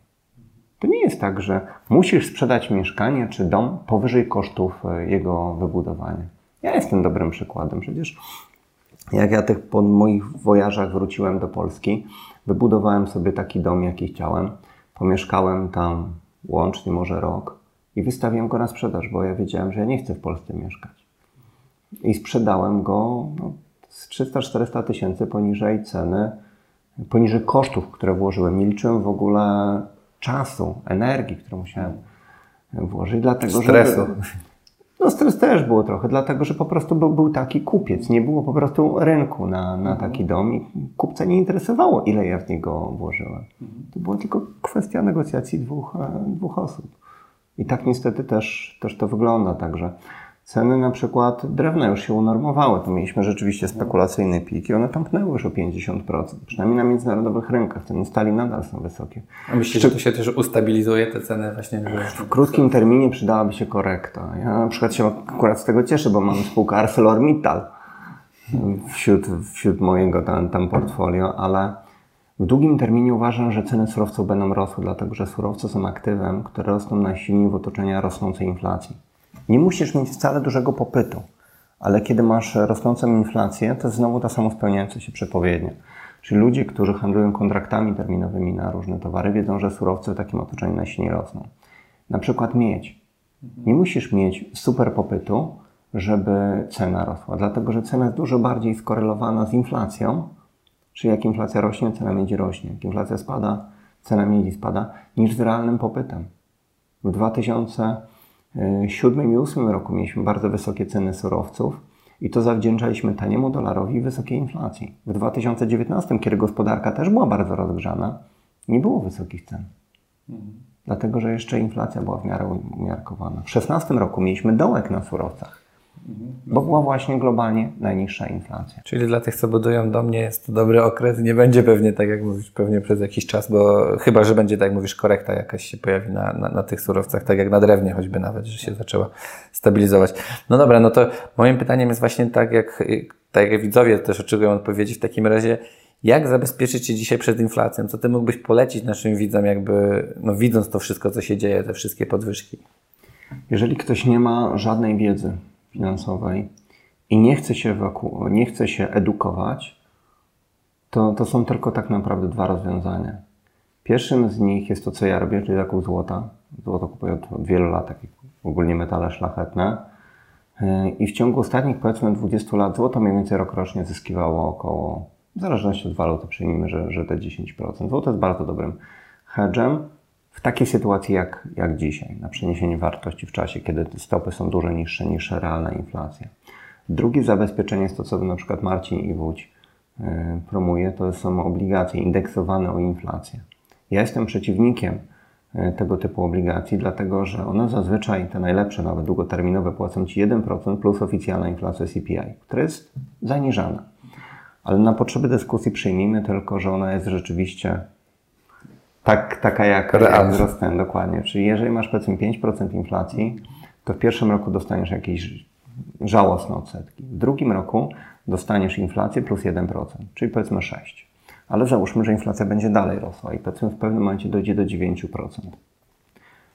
To nie jest tak, że musisz sprzedać mieszkanie czy dom powyżej kosztów e, jego wybudowania. Ja jestem dobrym przykładem. Przecież jak ja tych po moich wojażach wróciłem do Polski, wybudowałem sobie taki dom, jaki chciałem. Pomieszkałem tam łącznie może rok i wystawiłem go na sprzedaż, bo ja wiedziałem, że ja nie chcę w Polsce mieszkać. I sprzedałem go no, z 300-400 tysięcy poniżej ceny, poniżej kosztów, które włożyłem. Nie liczyłem w ogóle czasu, energii, którą musiałem włożyć, dlatego Stresu. że... No stres też było trochę, dlatego że po prostu był, był taki kupiec. Nie było po prostu rynku na, na taki dom i kupca nie interesowało, ile ja w niego włożyłem. To była tylko kwestia negocjacji dwóch, e, dwóch osób. I tak niestety też, też to wygląda. Także Ceny na przykład drewna już się unormowały. To mieliśmy rzeczywiście spekulacyjny pik i one tąpnęły już o 50%. Przynajmniej na międzynarodowych rynkach. Ceny stali nadal są wysokie. A myślisz, że to się też ustabilizuje, te ceny właśnie? W krótkim terminie przydałaby się korekta. Ja na przykład się akurat z tego cieszę, bo mam spółkę ArcelorMittal wśród, wśród mojego tam, tam portfolio, ale w długim terminie uważam, że ceny surowców będą rosły, dlatego że surowce są aktywem, które rosną najsilniej w otoczeniu rosnącej inflacji. Nie musisz mieć wcale dużego popytu, ale kiedy masz rosnącą inflację, to jest znowu ta samospełniająca się przepowiednia. Czyli ludzie, którzy handlują kontraktami terminowymi na różne towary, wiedzą, że surowce w takim otoczeniu najsilniej rosną. Na przykład miedź. Nie musisz mieć super popytu, żeby cena rosła, dlatego że cena jest dużo bardziej skorelowana z inflacją, czyli jak inflacja rośnie, cena miedzi rośnie, jak inflacja spada, cena miedzi spada, niż z realnym popytem. W 2000 2007 i 2008 roku mieliśmy bardzo wysokie ceny surowców i to zawdzięczaliśmy taniemu dolarowi i wysokiej inflacji. W 2019, kiedy gospodarka też była bardzo rozgrzana, nie było wysokich cen. Mhm. Dlatego, że jeszcze inflacja była w miarę umiarkowana. W 2016 roku mieliśmy dołek na surowcach. Bo była właśnie globalnie najniższa inflacja. Czyli dla tych, co budują do mnie, jest to dobry okres. Nie będzie pewnie tak, jak mówisz, pewnie przez jakiś czas, bo chyba, że będzie, tak jak mówisz, korekta jakaś się pojawi na, na, na tych surowcach, tak jak na drewnie choćby nawet, że się zaczęła stabilizować. No dobra, no to moim pytaniem jest właśnie tak, jak, tak jak widzowie też oczekują odpowiedzi w takim razie, jak zabezpieczyć się dzisiaj przed inflacją? Co ty mógłbyś polecić naszym widzom, jakby, no widząc to wszystko, co się dzieje, te wszystkie podwyżki? Jeżeli ktoś nie ma żadnej wiedzy, finansowej i nie chce się, nie chce się edukować, to, to są tylko tak naprawdę dwa rozwiązania. Pierwszym z nich jest to, co ja robię, czyli zakup złota. Złoto kupuję od, wielu lat, takie ogólnie metale szlachetne. I w ciągu ostatnich powiedzmy 20 lat złoto mniej więcej rokrocznie zyskiwało około, w zależności od waluty, przyjmijmy, że, że te 10%. Złoto jest bardzo dobrym hedgem w takiej sytuacji jak, jak dzisiaj, na przeniesienie wartości w czasie, kiedy stopy są dużo niższe niż realna inflacja. Drugie zabezpieczenie jest to, co na przykład Marcin Iwódź yy, promuje, to są obligacje indeksowane o inflację. Ja jestem przeciwnikiem yy, tego typu obligacji, dlatego że one zazwyczaj, te najlepsze, nawet długoterminowe, płacą Ci 1% plus oficjalna inflacja CPI, która jest zaniżana. Ale na potrzeby dyskusji przyjmijmy tylko, że ona jest rzeczywiście tak, taka jak, jak wzrostem, dokładnie. Czyli jeżeli masz powiedzmy 5% inflacji, to w pierwszym roku dostaniesz jakieś żałosne odsetki. W drugim roku dostaniesz inflację plus 1%, czyli powiedzmy 6%. Ale załóżmy, że inflacja będzie dalej rosła i powiedzmy w pewnym momencie dojdzie do 9%.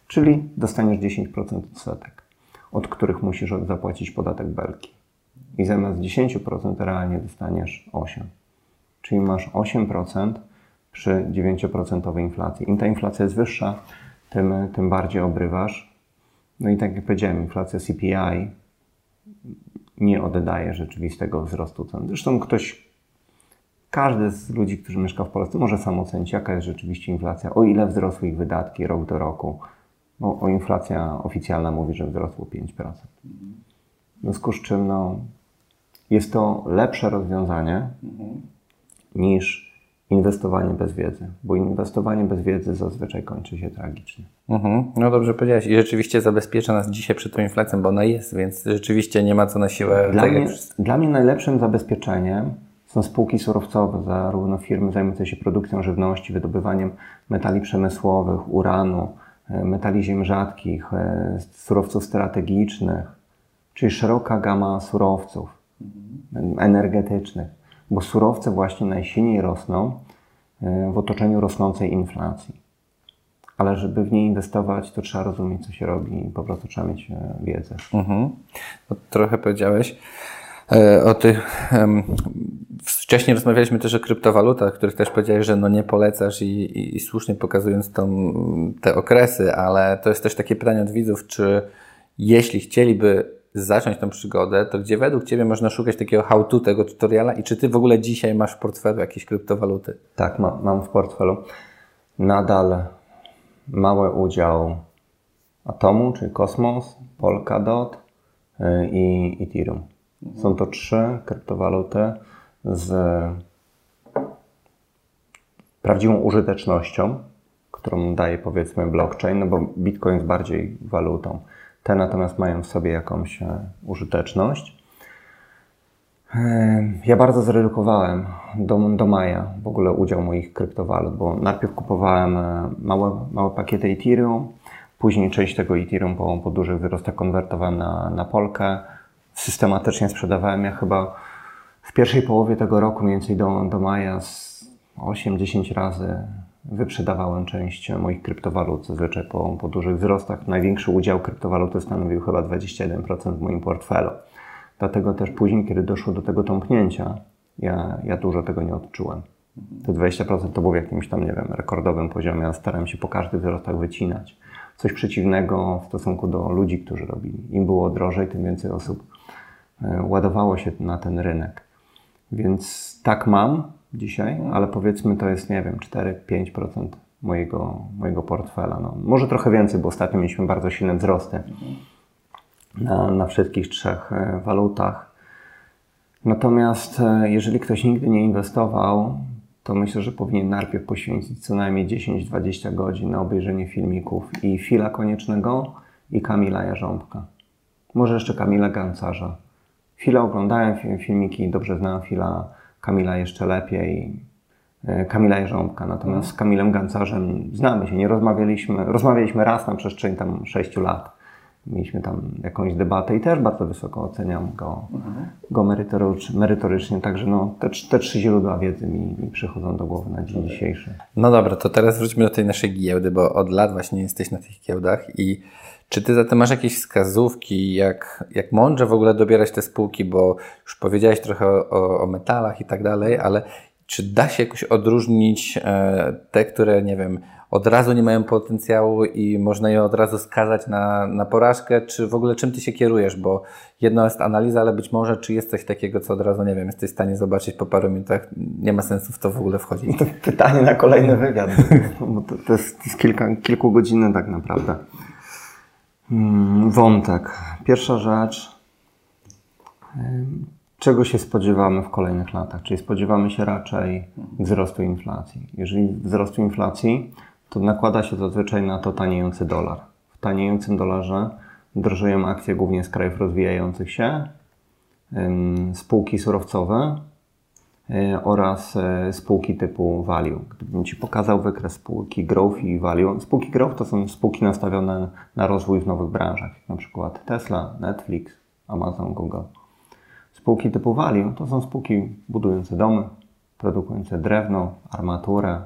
Czyli dostaniesz 10% odsetek, od których musisz zapłacić podatek belki. I zamiast 10% realnie dostaniesz 8%. Czyli masz 8% przy 9% inflacji. Im ta inflacja jest wyższa, tym, tym bardziej obrywasz. No i tak jak powiedziałem, inflacja CPI nie oddaje rzeczywistego wzrostu cen. Zresztą ktoś, każdy z ludzi, którzy mieszka w Polsce, może sam ocenić, jaka jest rzeczywiście inflacja, o ile wzrosły ich wydatki rok do roku. Bo o inflacja oficjalna mówi, że wzrosło 5%. W związku z czym no, jest to lepsze rozwiązanie niż inwestowanie bez wiedzy, bo inwestowanie bez wiedzy zazwyczaj kończy się tragicznie. Mhm. No dobrze powiedziałeś i rzeczywiście zabezpiecza nas dzisiaj przed tą inflacją, bo ona jest, więc rzeczywiście nie ma co na siłę. Dla, mnie, dla mnie najlepszym zabezpieczeniem są spółki surowcowe, zarówno firmy zajmujące się produkcją żywności, wydobywaniem metali przemysłowych, uranu, e, metali ziem rzadkich, e, surowców strategicznych, czyli szeroka gama surowców mhm. energetycznych bo surowce właśnie najsilniej rosną e, w otoczeniu rosnącej inflacji. Ale żeby w nie inwestować, to trzeba rozumieć, co się robi i po prostu trzeba mieć e, wiedzę. Mhm. No, trochę powiedziałeś e, o tych. Wcześniej rozmawialiśmy też o kryptowalutach, których też powiedziałeś, że no nie polecasz i, i, i słusznie pokazując tą, te okresy, ale to jest też takie pytanie od widzów, czy jeśli chcieliby zacząć tą przygodę, to gdzie według Ciebie można szukać takiego how-to tego tutoriala i czy Ty w ogóle dzisiaj masz w portfelu jakieś kryptowaluty? Tak, ma, mam w portfelu. Nadal mały udział Atomu, czyli Kosmos, Polkadot y, i Ethereum. Są to trzy kryptowaluty z prawdziwą użytecznością, którą daje powiedzmy blockchain, no bo Bitcoin jest bardziej walutą Te natomiast mają w sobie jakąś e, użyteczność. Ja bardzo zredukowałem do, do maja w ogóle udział moich kryptowalut, bo najpierw kupowałem małe, małe pakiety Ethereum, później część tego Ethereum po, po dużych wzrostach konwertowałem na, na Polkę. Systematycznie sprzedawałem ja chyba w pierwszej połowie tego roku, mniej więcej do, do maja, 8-10 razy wyprzedawałem część moich kryptowalut, zazwyczaj po, po dużych wzrostach. Największy udział kryptowaluty stanowił chyba 21% w moim portfelu. Dlatego też później, kiedy doszło do tego tąpnięcia, ja, ja dużo tego nie odczułem. Te 20% to było w jakimś tam, nie wiem, rekordowym poziomie, a starałem się po każdych wzrostach wycinać. Coś przeciwnego w stosunku do ludzi, którzy robili. Im było drożej, tym więcej osób e, ładowało się na ten rynek. Więc tak mam dzisiaj, ale powiedzmy to jest, nie wiem, 4-5% mojego, mojego portfela. No, może trochę więcej, bo ostatnio mieliśmy bardzo silne wzrosty na, na wszystkich trzech e, walutach. Natomiast e, jeżeli ktoś nigdy nie inwestował, to myślę, że powinien najpierw poświęcić co najmniej 10-20 godzin na obejrzenie filmików i Fila Koniecznego i Kamila Jarząbka. Może jeszcze Kamila Gancarza. Fila oglądałem filmiki, dobrze znam Fila, Kamila jeszcze lepiej. E, Kamila Jarząbka, natomiast z Kamilem Gancarzem znamy się, nie rozmawialiśmy, rozmawialiśmy raz na przestrzeni tam 6 lat. Mieliśmy tam jakąś debatę i też bardzo wysoko oceniam go, mhm. go merytorycz, merytorycznie. Także no, te, te trzy źródła wiedzy mi, mi przychodzą do głowy na dzień dzisiejszy. No dobra, to teraz wróćmy do tej naszej giełdy, bo od lat właśnie jesteś na tych giełdach i czy ty zatem masz jakieś wskazówki, jak, jak mądrze w ogóle dobierać te spółki, bo już powiedziałeś trochę o, o metalach i tak dalej, ale czy da się jakoś odróżnić e, te, które, nie wiem, od razu nie mają potencjału i można je od razu skazać na, na porażkę, czy w ogóle czym ty się kierujesz, bo jedno jest analiza, ale być może czy jest coś takiego, co od razu, nie wiem, jesteś w stanie zobaczyć po paru minutach, nie ma sensu w to w ogóle wchodzić. To *laughs* pytanie na kolejny wywiad, bo to, to jest, to jest kilka, tak naprawdę wątek. Pierwsza rzecz, czego się spodziewamy w kolejnych latach? Czyli spodziewamy się raczej wzrostu inflacji. Jeżeli wzrostu inflacji, to nakłada się zazwyczaj na to taniejący dolar. W taniejącym dolarze drożeją akcje głównie z krajów rozwijających się, spółki surowcowe oraz e, spółki typu value. Gdybym Ci pokazał wykres spółki growth i value. Spółki growth to są spółki nastawione na rozwój w nowych branżach, na przykład Tesla, Netflix, Amazon, Google. Spółki typu value to są spółki budujące domy, produkujące drewno, armaturę,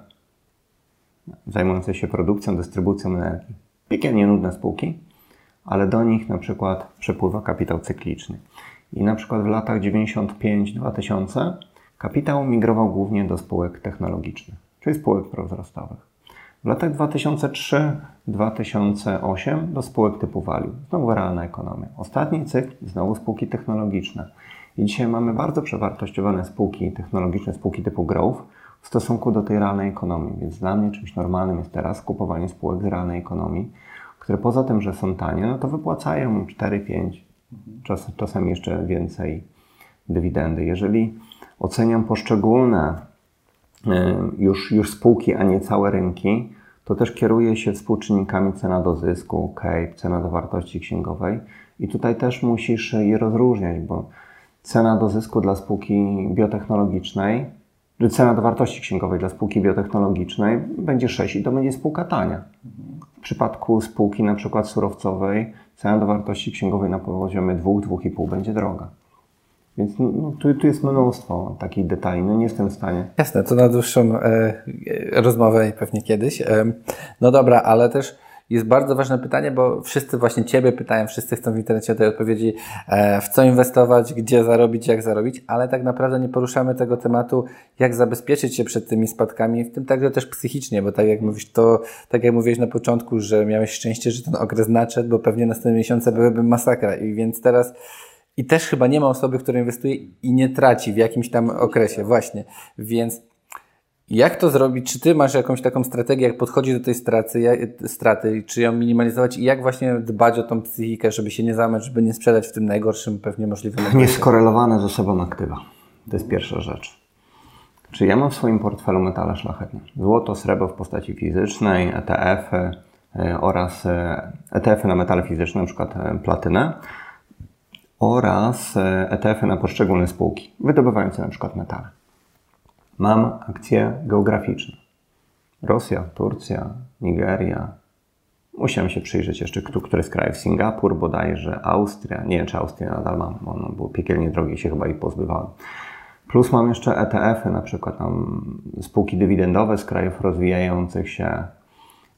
zajmujące się produkcją, dystrybucją energii. Piekielnie nudne spółki, ale do nich na przykład przepływa kapitał cykliczny. I na przykład w latach 95-2000 kapitał migrował głównie do spółek technologicznych, czyli spółek prowzrostowych. W latach 2003-2008 do spółek typu value, znowu realna ekonomia. Ostatni cykl, znowu spółki technologiczne. I dzisiaj mamy bardzo przewartościowane spółki technologiczne, spółki typu growth, w stosunku do tej realnej ekonomii. Więc dla mnie czymś normalnym jest teraz kupowanie spółek z realnej ekonomii, które poza tym, że są tanie, no to wypłacają 4-5, czas, czasem jeszcze więcej dywidendy. Jeżeli oceniam poszczególne y, już, już spółki, a nie całe rynki, to też kieruję się współczynnikami cena do zysku, CAPE, cena do wartości księgowej i tutaj też musisz je rozróżniać, bo cena do zysku dla spółki biotechnologicznej że cena do wartości księgowej dla spółki biotechnologicznej będzie 6 i to będzie spółka tania. W przypadku spółki na przykład surowcowej cena do wartości księgowej na poziomie 2-2,5 będzie droga. Więc no, no, tu, tu jest mnóstwo takich detali, no nie jestem w stanie. Jasne, to na dłuższą e, rozmowę pewnie kiedyś. E, no dobra, ale też jest bardzo ważne pytanie, bo wszyscy właśnie Ciebie pytają, wszyscy chcą w internecie o tej odpowiedzi, e, w co inwestować, gdzie zarobić, jak zarobić, ale tak naprawdę nie poruszamy tego tematu, jak zabezpieczyć się przed tymi spadkami, w tym także też psychicznie, bo tak jak mówisz, to, tak jak mówiłeś na początku, że miałeś szczęście, że ten okres nadszedł, bo pewnie następne miesiące byłyby masakra i więc teraz i też chyba nie ma osoby, która inwestuje i nie traci w jakimś tam okresie, właśnie, więc jak to zrobić? Czy ty masz jakąś taką strategię, jak podchodzić do tej straty, jak, straty, czy ją minimalizować i jak właśnie dbać o tą psychikę, żeby się nie zamać, żeby nie sprzedać w tym najgorszym pewnie możliwym momencie? Nieskorelowane ze sobą aktywa. To jest pierwsza rzecz. Czy ja mam w swoim portfelu metale szlachetne? Złoto, srebro w postaci fizycznej, ETF-y, oraz ETF-y na metale fizyczne, na przykład platynę oraz ETF-y na poszczególne spółki wydobywające na przykład metale. Mam akcje geograficzne. Rosja, Turcja, Nigeria. Musiałem się przyjrzeć jeszcze, który z krajów. Singapur bodajże, Austria. Nie wiem, czy Austria nadal mam, bo ono było piekielnie drogie i się chyba ich pozbywałem. Plus mam jeszcze ETF-y, na przykład tam spółki dywidendowe z krajów rozwijających się.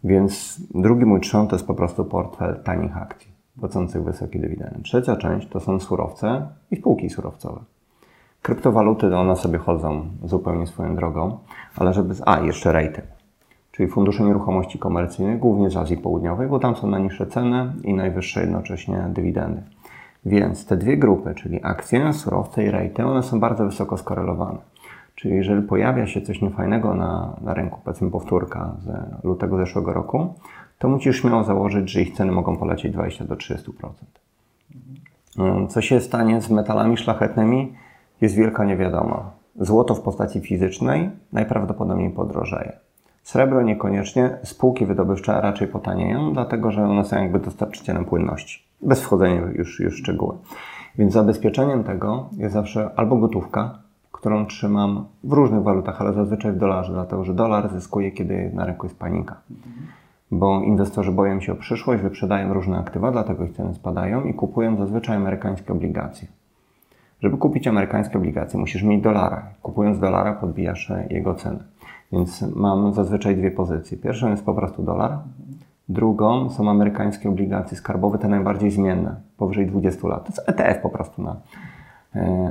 Więc drugi mój trzon to jest po prostu portfel tanich akcji, płacących wysokie dywidendy. Trzecia część to są surowce i spółki surowcowe. Kryptowaluty, one sobie chodzą zupełnie swoją drogą, ale żeby... A, jeszcze rejty, czyli fundusze nieruchomości komercyjnych, głównie z Azji Południowej, bo tam są najniższe ceny i najwyższe jednocześnie dywidendy. Więc te dwie grupy, czyli akcje, surowce i rejty, one są bardzo wysoko skorelowane. Czyli jeżeli pojawia się coś niefajnego na, na rynku, powiedzmy powtórka z lutego zeszłego roku, to musisz śmiało założyć, że ich ceny mogą polecieć 20 do 30%. Co się stanie z metalami szlachetnymi, jest wielka niewiadoma. Złoto w postaci fizycznej najprawdopodobniej podrożeje. Srebro niekoniecznie, spółki wydobywcze raczej potanieją, dlatego że one są jakby dostarczycielem płynności. Bez wchodzenia już, już w szczegóły. Więc zabezpieczeniem tego jest zawsze albo gotówka, którą trzymam w różnych walutach, ale zazwyczaj w dolarze, dlatego że dolar zyskuje, kiedy na rynku jest panika. Bo inwestorzy boją się o przyszłość, wyprzedają różne aktywa, dlatego ich ceny spadają i kupują zazwyczaj amerykańskie obligacje. Żeby kupić amerykańskie obligacje, musisz mieć dolara. Kupując dolara, podbijasz jego cenę. Więc mam zazwyczaj dwie pozycje. Pierwszą jest po prostu dolar, drugą są amerykańskie obligacje skarbowe, te najbardziej zmienne, powyżej 20 lat. To jest ETF po prostu na e,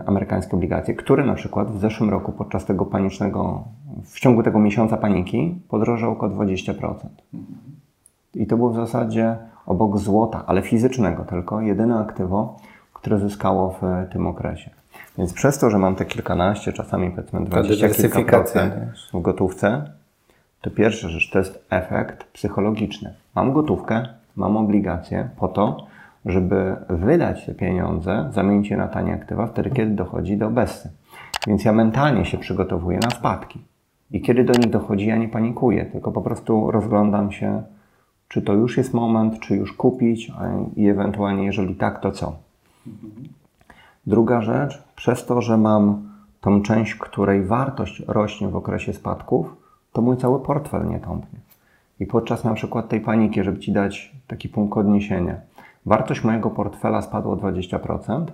amerykańskie obligacje, które na przykład w zeszłym roku podczas tego panicznego, w ciągu tego miesiąca paniki podrożał około 20%. I to było w zasadzie obok złota, ale fizycznego tylko, jedyne aktywo, które zyskało w tym okresie. Więc przez to, że mam te kilkanaście, czasami powiedzmy 20 kilka procent w gotówce, to pierwsza rzecz to jest efekt psychologiczny. Mam gotówkę, mam obligacje po to, żeby wydać te pieniądze, zamienić je na tanie aktywa wtedy, kiedy dochodzi do bessy. Więc ja mentalnie się przygotowuję na spadki. I kiedy do nich dochodzi, ja nie panikuję, tylko po prostu rozglądam się, czy to już jest moment, czy już kupić i ewentualnie, jeżeli tak, to co. Druga rzecz, przez to, że mam tą część, której wartość rośnie w okresie spadków, to mój cały portfel nie tąpnie. I podczas na przykład tej paniki, żeby Ci dać taki punkt odniesienia, wartość mojego portfela spadła o 20%,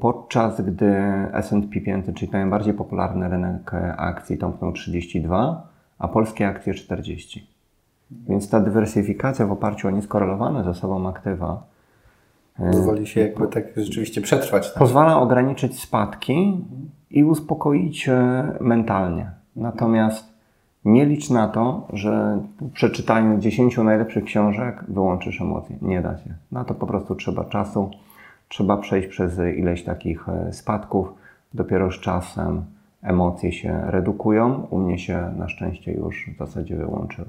podczas gdy S&P 500, czyli najbardziej popularny rynek akcji, tąpnął 32, a polskie akcje 40. Więc ta dywersyfikacja w oparciu o nieskorelowane ze sobą aktywa Pozwoli się jakby tak rzeczywiście przetrwać. Tam. Pozwala ograniczyć spadki i uspokoić mentalnie. Natomiast nie licz na to, że po przeczytaniu 10 najlepszych książek wyłączysz emocje. Nie da się. Na to po prostu trzeba czasu. Trzeba przejść przez ileś takich e, spadków. Dopiero z czasem emocje się redukują. U mnie się na szczęście już w zasadzie wyłączyły.